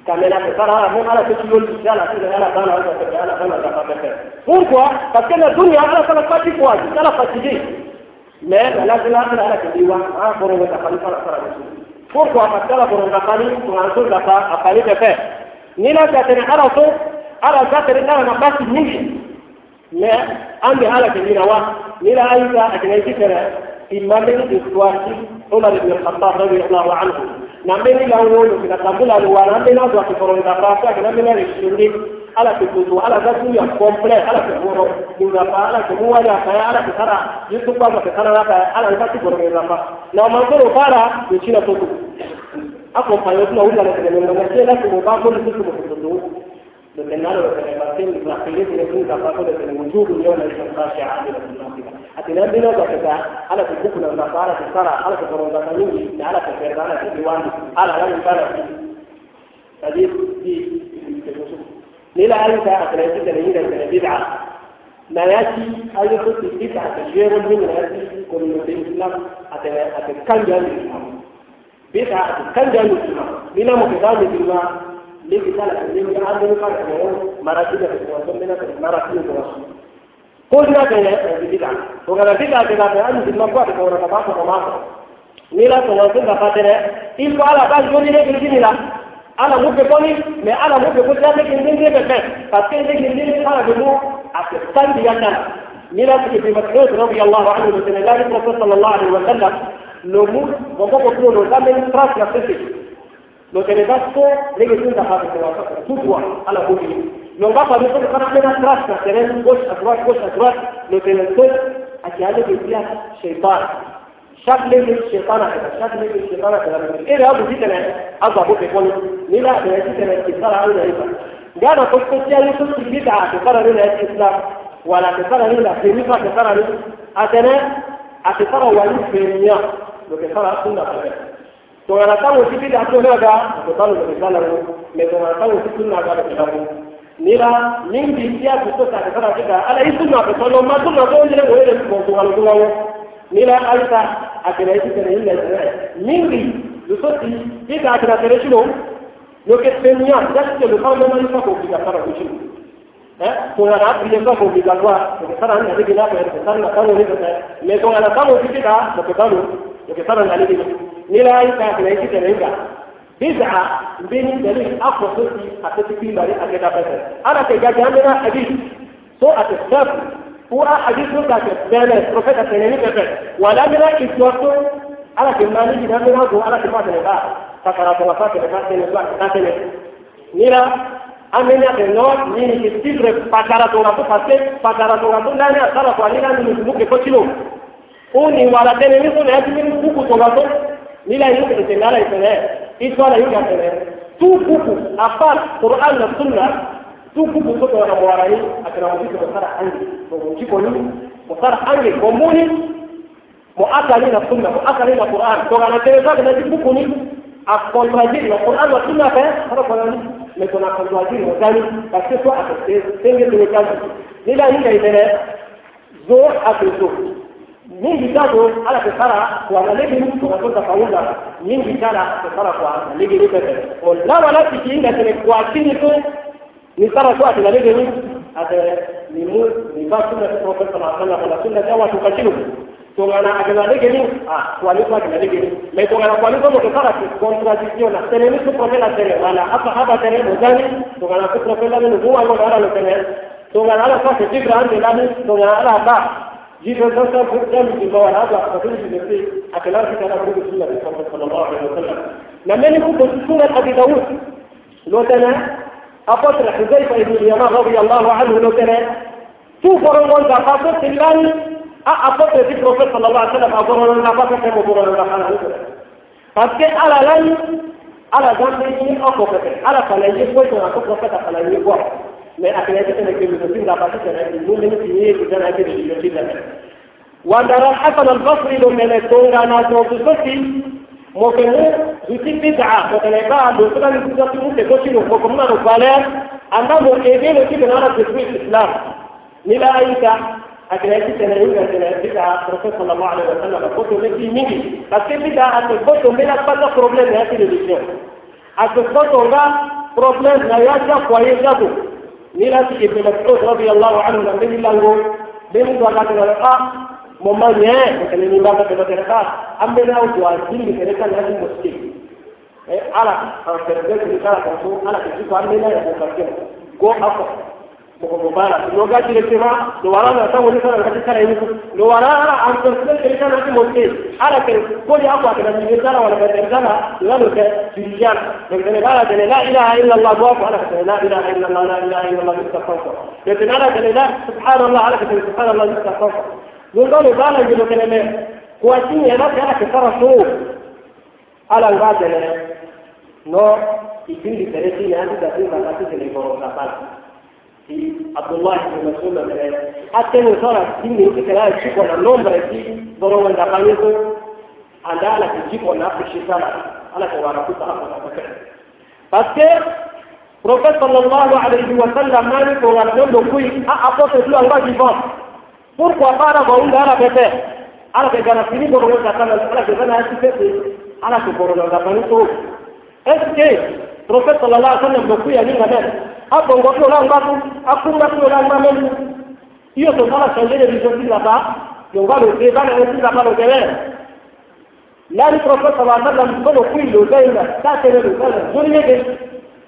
kamera kara mo ala ke tul ni sala lisala kuna ala bana ala kwa ala bana kwa pete pourquoi parce que na dunia ala kwa pati kwa ala pati dit mais la lazima ala ala ke kidiwa ah boronga kafani kala kala pourquoi parce que la boronga kafani tunaanza kapa afanye pete nila zaten arası ara zaten kana basi nishi na ambi hala kenina wa. Nila aida atinaikitana imamin ikhwati Umar ibn al-Khattab radiyallahu anhu. Na mbeni la uono kinatambula ni wana mbeni nazo akiforoga pasa kina mbeni ni shindi ala kikutu ala zatu ya komple ala kikoro kinga pa ala kimuwa ya kaya ala kitara yutu kwa kwa kitara ala kitara ala kitara ala kitara na mantoro para yuchina tutu. أقوم قيودنا ولا لكن من المشي لا تبغى كل شيء في الصدور لكن نرى أن المسلم داخلية يكون تفاصيل في الوجود اليوم الإنسان خاشع عاملة أتينا بنا وقتا على تبقنا النصارى في الصرع على في بطنوني على تبقنا في الديوان على غير البلد تديد دي ليلة أنت أخلاقي تنين أنت بدعة ما يأتي أي خطي بدعة تشير من يأتي كل مدين الإسلام أتكلم الإسلام sala ni ga an da ka ko marati da ko wannan na marati da wasu قلنا بدعة وقال بدعة بدعة أن المقوى بقول تباطل ومعصر نيلا تواصل بخاطر إلو على بعض جوني لك الجنة على مبه كوني. ما على مبه كوني. لا تكن دين دين بفن فكين دين دين على بمو. أكستان بيانا نيلا في مسعود رضي الله عنه من الرسول صلى الله عليه وسلم. لو وقوم كله لو تعمل تراس نفسك لو تنبسط لقي سنة هذا تدوى على بوكي لو بقى بيقول لك انا عندنا تراس مثلا كوش اتراك كوش اتراك لو تنبسط أكيد فيها شيطان شكل الشيطان كذا شكل الشيطان كذا ايه هذا جدا اضع بوك يقول لا ده جدا اتصال على ايه قال قلت يا يوسف بدعه تقرر لنا الاسلام ولا تقرر لنا في مثل تقرر اتنا اتقرر ولي في الدنيا lo que está la sunna para ver. Togaratamo si pida su naga, lo talo lo que está la me togaratamo si sunna para que la Nira nimbi kia kutoka katika katika ala hii sunna kwa sababu mazo na kwa ile wewe kwa kwa kwa kwa nira alta akiraisi kana ile ile mingi lusoti kika akiratere shino yoke tenia jasike lukao mema yuka kwa kupiga sana kushino eh kuna na apri yuka kwa kupiga kwa kwa sana ni hadi na kwa sana kama ni kwa meto ala kama ukipita kwa kwa yake saban alibi ni la yi ta kana yi kana yinga bid'a bin dalil akwa sosi a ta cikin bari a ga dafa ana kai ga jami'a hadith so a tasab ko a so ka bele profeta tanani ka wala mira ikiwato ala ke mali gidan mira go ala ke fata ne ba ta karatu wa fata ne fata ne ba ta ne mira amenya ke no ni ni ke tigre pakara to rato fate pakara to rato nani asala ko alina ni muke ko kilo huu ni wanatengenezwa na watu wengi huku tobato nila yuko tengana itene itwa na yuko tene tu huku apart Qur'an na Sunna tu huku kutoka na mwarani akana mziki kwa sara angi kwa mjiko ni kwa sara angi kwa muni muakali na Sunna muakali na Qur'an toka na tena zake na huku ni akontradiri na Qur'an na Sunna kwa hata kwa nani niko na kontradiri wadani basi kwa atende tenge tenge kazi nila yuko itene zo mingi tatu ala kesara kwa nalegi tunatoka kaunda mingi sana kesara kwa nalegi ni pepe la wala kiinga tene kwa kini tu ni sara kwa nalegi ni ate ni mu ni ba sunna kwa profesa na sana kwa sunna kwa kachilu tongana agana lege ni ah kwa ni kwa nalegi ni me tongana kwa ni kwa kesara contradiction na tene ni profesa tene wala hapa hapa tene mozani tongana profesa ni huwa ngo ala tene tongana ala kwa kibra ande lani tongana ala ba جيب النصر قدام الجماعة هذا أقول في أكلام كان أقول السنة صلى الله عليه وسلم. لما نكون سنة أبي داود لو كان أبطر حذيفة بن اليمان رضي الله عنه لو كان توفر الله فقط الله أبطر في الرسول صلى الله عليه وسلم الله فقط كما أبطر الله سبحانه فكان على لن على ذنبه أقوى على فلان يقوي أقوى فتح فلان يقوي mais a kɛra tɛmɛ ke muso la ba tɛmɛ mun ne ti ye tɛmɛ ke muso la وترى الحسن البصري من التونغا ناسو تسوتي مكمو يتي بدعة وتلقى دوسرا يتسوتي مكي توشي وكمنا نقالة أنه إيدين وكي بنانا تسوي الإسلام نلا أيكا أكلاتي تنعيم أكلاتي بدعة رسول صلى الله عليه وسلم قلت لكي ميني بس بدعة أتفوت من بروبلم هاتي للإسلام أتفوت وغا بروبلم لا يجب ويجب níláti ìpè mẹ́tò tó bí ọláwọ̀ àrùn náà níbi lango níbi tó ká tẹ̀lé ká mo máa yẹ mẹtẹ̀lé ní bá tẹ̀lé tẹ̀lé ká an bẹ náà wà sí mẹtẹ̀lé ká náà ní mo ṣe ẹ ala àwọn tẹ̀lé tẹ̀lé ká ala kan sí ko an bẹ náà yẹ kó kà kẹ́ ko a mɔgɔ mɔ baara n'o ka jire tema lo wara na ta wani kana ka kala yi lo wara ala an fɛrɛ bɛɛ kɛlɛ ka na ni mo se ala kɛ ko ni a ko a kɛlɛ ni sara wala ka kɛlɛ kana la lo kɛ tiriyan donc kɛlɛ ala kɛlɛ la ilaha illa allah do ko ala kɛlɛ la ilaha illa allah la ilaha illa allah istaghfar kɛlɛ ala kɛlɛ la subhanallah ala kɛlɛ subhanallah istaghfar nungalo bala ngilo kelele kwa chini yake عبد الله بن مسعود بن عبد الله حتى نصرت سيني وكلا الشيخ ولا نمبر سي ضروا عند قانيته عند على الشيخ ولا في الشيطان على كوارا كنت أخذ بس بروفيس صلى الله عليه وسلم مالك ولا نمبر كوي أعطوك سوى الله جيبان من قارا بأون دارا بيته. على كيبانا سيني بروفيس على كيبانا سيكسي على كيبانا من على كيبانا سيكسي prophète sallallahu alaihi wasallam boku ya ninga ben hapo ngoto la ngatu akunga tu la ngamendu io sono stata a scegliere di giorni da fa non vado che vanno a dire la mano che è la riprofessa va a parlare solo qui lo sai la sta che lo sai giorni che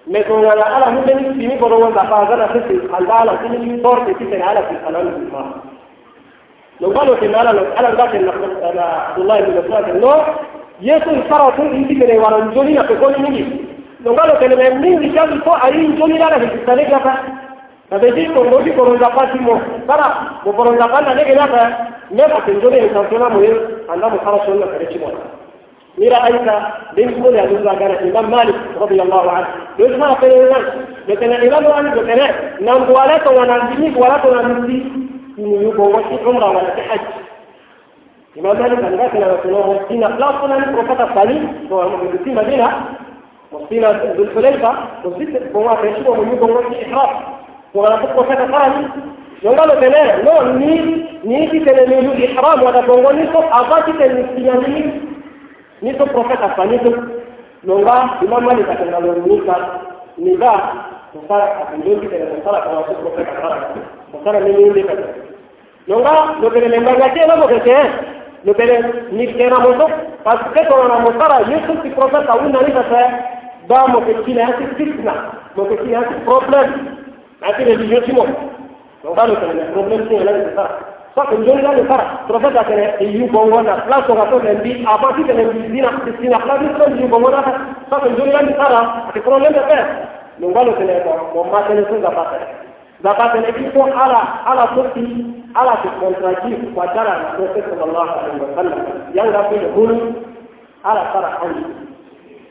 me con la ala non mi fini con wanda fa gara sai Allah la kini forte ti tena ala fi salam ma lo vado che ala ala da che la Abdullah ibn Mas'ud no yesu fara tun indi ne waran joni na ko longalo keleme mingi chazi ko ali njoni dara bisaleka ka nabedi ko ngodi ko ronda pati mo bara ko ronda panda nege naka ne ko njoni ko tona mo yin Allah mu kharaso na kare chimo ni ra'aita bin ko ya dunga gara imam malik radiyallahu anhu. Yusma qelan lekena imam malik lekena nan wala to wana dini wala to wana dini ni yuko wasi umra wala hajj imam malik kan ga kana ko sina la ko nan ko kata sali ko mo bi madina وصينا ذو الحليفة وصيت هو كيشوفوا من يوم وقت الإحراف وغلطوا كذا قال yongalo tele no ni ni kitele ni yu ihram wala bongo ni so abati tele ni sinyani ni so profeta fanito longa imama ni katenda lonika ni ba musala ndio kitele musala kwa so profeta kana musala ni ndio kitele longa lokele lembanga tena mo kete lokele ni kera mo so parce que tona musala yesu ki profeta unalika sasa ba makwabcina fitna makwabcina ya ci problem. Na ce da biyu ci mu don ba lokacin da problem ce yana da fara saka njoni la fara profeta kene yu bongo na la so ga to ne bi aba ti kene bi dina sina la bi ko yu bongo na saka njoni la fara ti problem da pe no ngalo kene ko mo ma kene so ga pata ga pata ne ki ko ala ala to ti ala ti kontraji kwa tara profeta sallallahu alaihi wasallam. Yanga ko hulu ala fara hanji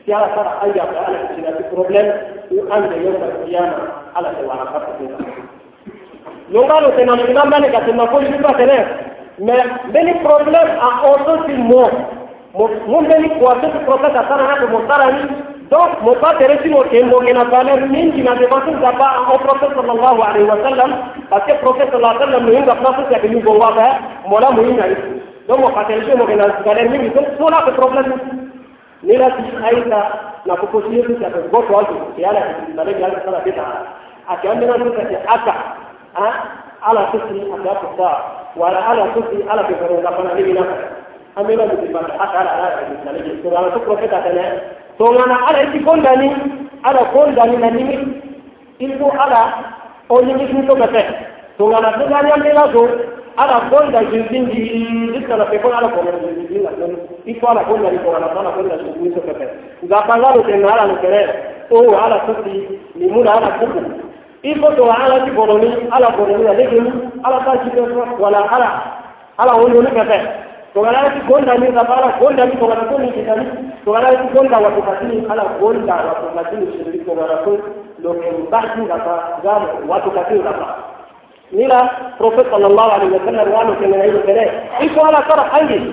siyaasa kana an yafa ala ka sina ti problem u an da yau ka kiyama ala ka wara ka ta non ba lo tena ni ba ne ka tena ko ni ba tena mais beni problem a auto ti mo mo beni ko ato ti problem ka sana na ko mo sara ni. Donc mo ba tere si mo ke mo ke na valeur min di na de masu da ba an prophète sallallahu alaihi wa sallam parce que prophète sallallahu alaihi wa sallam mo ga prophète ka ni go wa ba mo la mo ni. Na donc mo ka tere si mo ke na valeur min donc so na ko problem nilati aidha na kukosia cha kugoto watu kiala kitalegi ala sala bid'a akiambia mtu kati aka ala kusi akapo sawa wala ala kusi ala kifaroga kana hivi na. Amela mtibata aka ala ala kitalegi sura na tukrofeta tena. Tongana ala ikikonda ni ala konda ni na nini? Ilikuwa ala onye ni mtu kati tongana tongana ni lazo ala kwenda zinzingi dikala pekona ala kwenda zinzingi la kwenda ipo ala kwenda ipo ala kwenda kwenda shughuli pepe ngapangalo tena ala nokere o ala kuti ni muna ala kuku ipo to ala tiboroni ala boroni ya lege ala ta jikeswa wala ala ala wondo ni pepe tokala ti kwenda ni zapala kwenda ni tokala kwenda ni kitani tokala ti kwenda watu katini ala kwenda watu katini shiriki tokala kwenda ndio mbaki ngapa gamu watu katini ngapa من رسول صلى الله عليه وسلم وانه كما يعيد الكلام إيش ولا ترى حيدي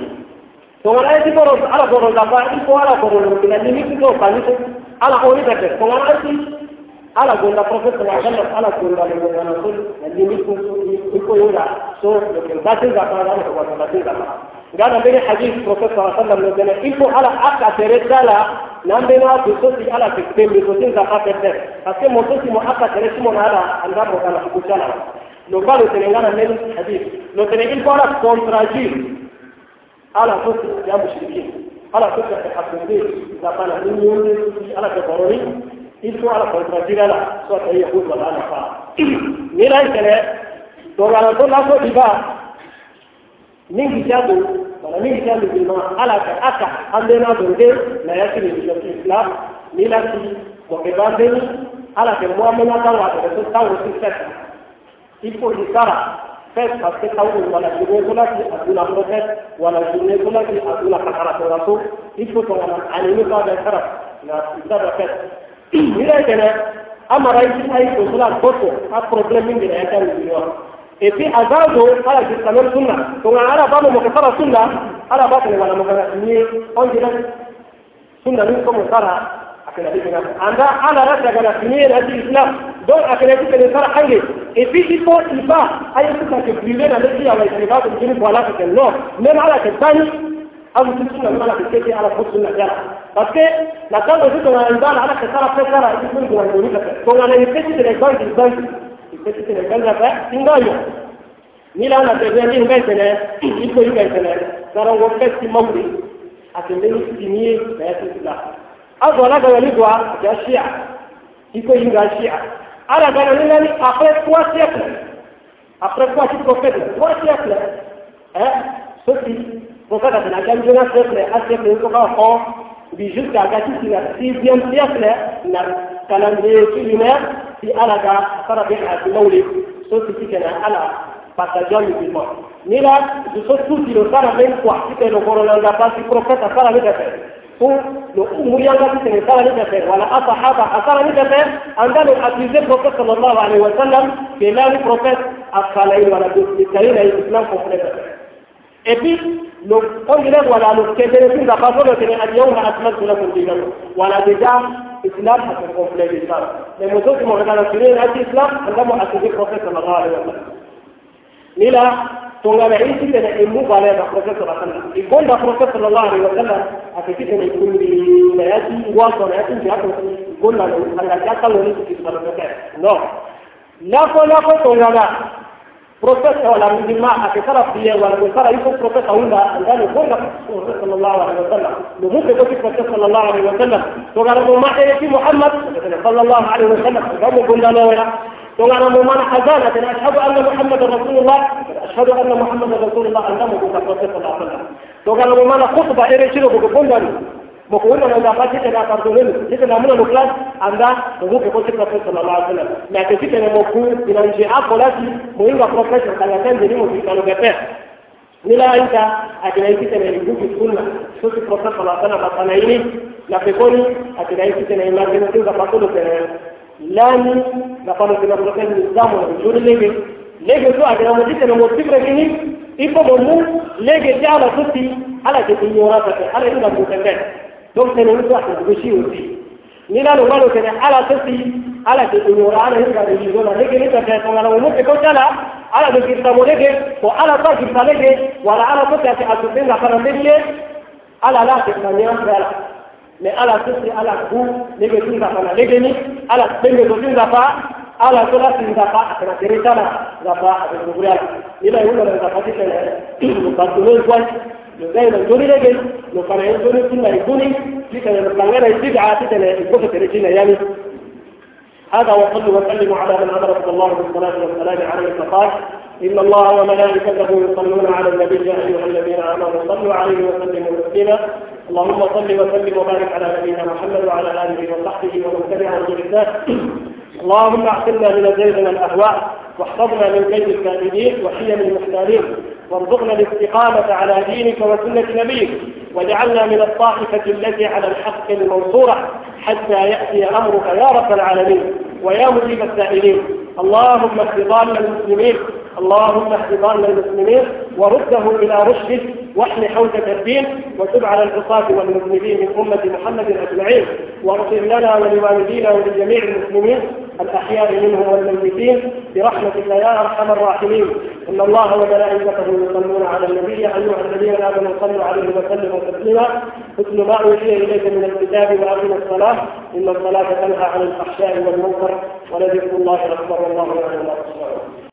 ثم لا يجب على فرد الغفاء إيش ولا فرد الغفاء لن يمكن لو قانيته على قولي ذاك ثم لا يجب على قول الرسول صلى الله عليه وسلم على قول الله عليه وسلم لن يمكن لكو يولا سوء لكن باتل ذاك على الله وسلم باتل ذاك قال بين حديث الرسول صلى الله عليه وسلم إنه على أكا ترسالة نعمل في صوتي على تكتم بصوتين ذا خاطر ذا فكي مصوتي مؤكا ترسمون على أن ربك على حكوشانا lo Lokalul Telangana nel hadith. Lakini ilikuwa na kontrajimu. Ala kutu ya mushrikina. Ala kutu ya kafiri na kana nini yote ala kafaroni. Ilikuwa ala kontrajimu la sawa hiyo huwa ala fa. Ni rai kale dogana a la so diba. Ningi chabu wala ningi chabu bima ala ka aka andena donde si, yakini ni a ni lati kwa kibandeni ala ke muamala kwa watu kwa sababu sisi il faut le faire. Faire parce que quand on a joué pour la qui a joué la prophète, on a joué pour la qui a joué la kakara pour la tour, il faut qu'on a animé par des carats. La ça va faire. Il est que amara yi ayi ko sula goto a problème min gina yata wuli wa et puis azado ala ki sanar sunna to nga ala ba mo ko fara sunna ala ba ko wala mo ko ni on gina sunna ni ko mo sara akala bi gina anda ala rasa gana ni rasi islam don a kare kuka ne fara hange ibi ipo iba ayi suka ke brile na lafiya mai tsirba da jini kwala ka kallo ne ma ala ka tani abu sun suna mana ka kete ala ko suna ya parce que la kan da suka na inda ala ka sara fa sara ibi sun gwan doni ka to na ne kete da gwan di gwan kete da gwan da fa ingayo ni la na te ni ngai tene ipo iba tene saran go a mamri atende ni siniye da ya sila azo la ga wali a ga shi'a iko yin ga shi'a Ara gana nani? Après trois siècles. Après quoi tu prophètes Trois siècles. Hein Ceci, prophète a fait un siècle, un siècle, il faut jusqu'à gâti sur le sixième siècle, na calendrier lunaire, si ala ga sarabin a fi mauli, so su suke na ala pasajen musulman. Ni la, su so su tilo sarabin kwa, suke da koronan da ba su prophète à sarabin da. Umurianga sike ni sara ni tefe wala asahaba asara ni tefe andalo accuse profeta sallallahu alaihi wasallam que là le prophète afala wala dikaina islam complet et puis lo ongile wala lo kedere singa pasolo tene al-yawma akmaltu lakum dinakum wala déjà islam a complet l'islam mais moto qui m'ont regardé sur l'islam andamo accuse profeta sallallahu tungana hizi tena imungu anaenda profesa sana igonda profesa sallallahu alaihi wasallam akifika ni kundi na yati watu na yati ndio hapo igonda na angalia kama ni kitu kinatokea no. Nako nako tungana lako lako tongana profesa wala mjima akisara pia wala kusara yuko profesa unda ndani gonda profesa sallallahu alaihi wasallam ndio mke kwa profesa sallallahu alaihi wasallam tongana mu mahdi Muhammad sallallahu alaihi wasallam ndio gonda na وأنا مؤمن حزانة أشهد أن محمد رسول الله أشهد أن محمد رسول الله أنه صلى الله عليه وسلم وأنا مؤمن خطبة boko wanda nan zafa ce na fardonin ce na muna nuklas an da da zuke ko cikin rasul sallallahu alaihi wasallam na ke cikin na moku inan je a kolasi mu yin ga profession kalatan da ni mu fi kanu gafe ni la yanta a kina yi cikin na gugu sunna so ci profession sallallahu alaihi wasallam kana yini na fe koni a kina yi cikin na imagine tin ga fakudu ke lani na fano kina profession ni zamu na juri lege lege to a kina mu cikin na mu mu lege ala ke tinyora ta ala mu dukkanin mutu a gushi wuce ni. Na lura da kene ala tafi ala ta tsoro ala hinka da yi zona nake ni ta kai tsoro ala mutu ko tala ala da kirta mo nake ko ala ta kirta nake wala ala ko ta ta asubin da fara nake ala la ta tsanya ala me ala tafi ala ku nake tun da fara nake ni. Ala tenge ko tun da fa ala ko la tun da fa kana kirta da fa da guriya ni la yuno da fa ta ne ko ta ko gai na jori lege no fana yin jori tinga ikuni kika na plangana bid'a titana ikofa teretina yani هذا وصلوا وسلموا على من امركم الله بالصلاة والسلام عليه فقال إن الله وملائكته يصلون على النبي يا أيها الذين آمنوا صلوا عليه وسلموا تسليما. اللهم صل وسلم وبارك على نبينا محمد وعلى آله وصحبه ومن تبعهم باحسان اللهم اعصمنا من زيغنا الاهواء واحفظنا من كيد الكاذبين وحيل المختارين وارزقنا الاستقامة على دينك وسنة نبيك واجعلنا من الطائفة التي على الحق المنصورة حتى يأتي أمرك يا رب العالمين ويا مجيب السائلين. اللهم اهد المسلمين اللهم اهد المسلمين ورده إلى رشدك واحل حوزة الدين وتب على العصاة والمذنبين من أمة محمد أجمعين واغفر لنا ولوالدينا ولجميع المسلمين الأحياء منهم والميتين برحمتك يا أرحم الراحمين. إن الله وملائكته يصلون على النبي أيها الذين آمنوا صلوا عليه وسلموا تسليما. مثل ما أوحي إليك من الكتاب وأقم الصلاة. إن الصلاة تنهى عن الفحشاء والمنكر ولذكر الله أكبر والله يعلم ما تصنعون.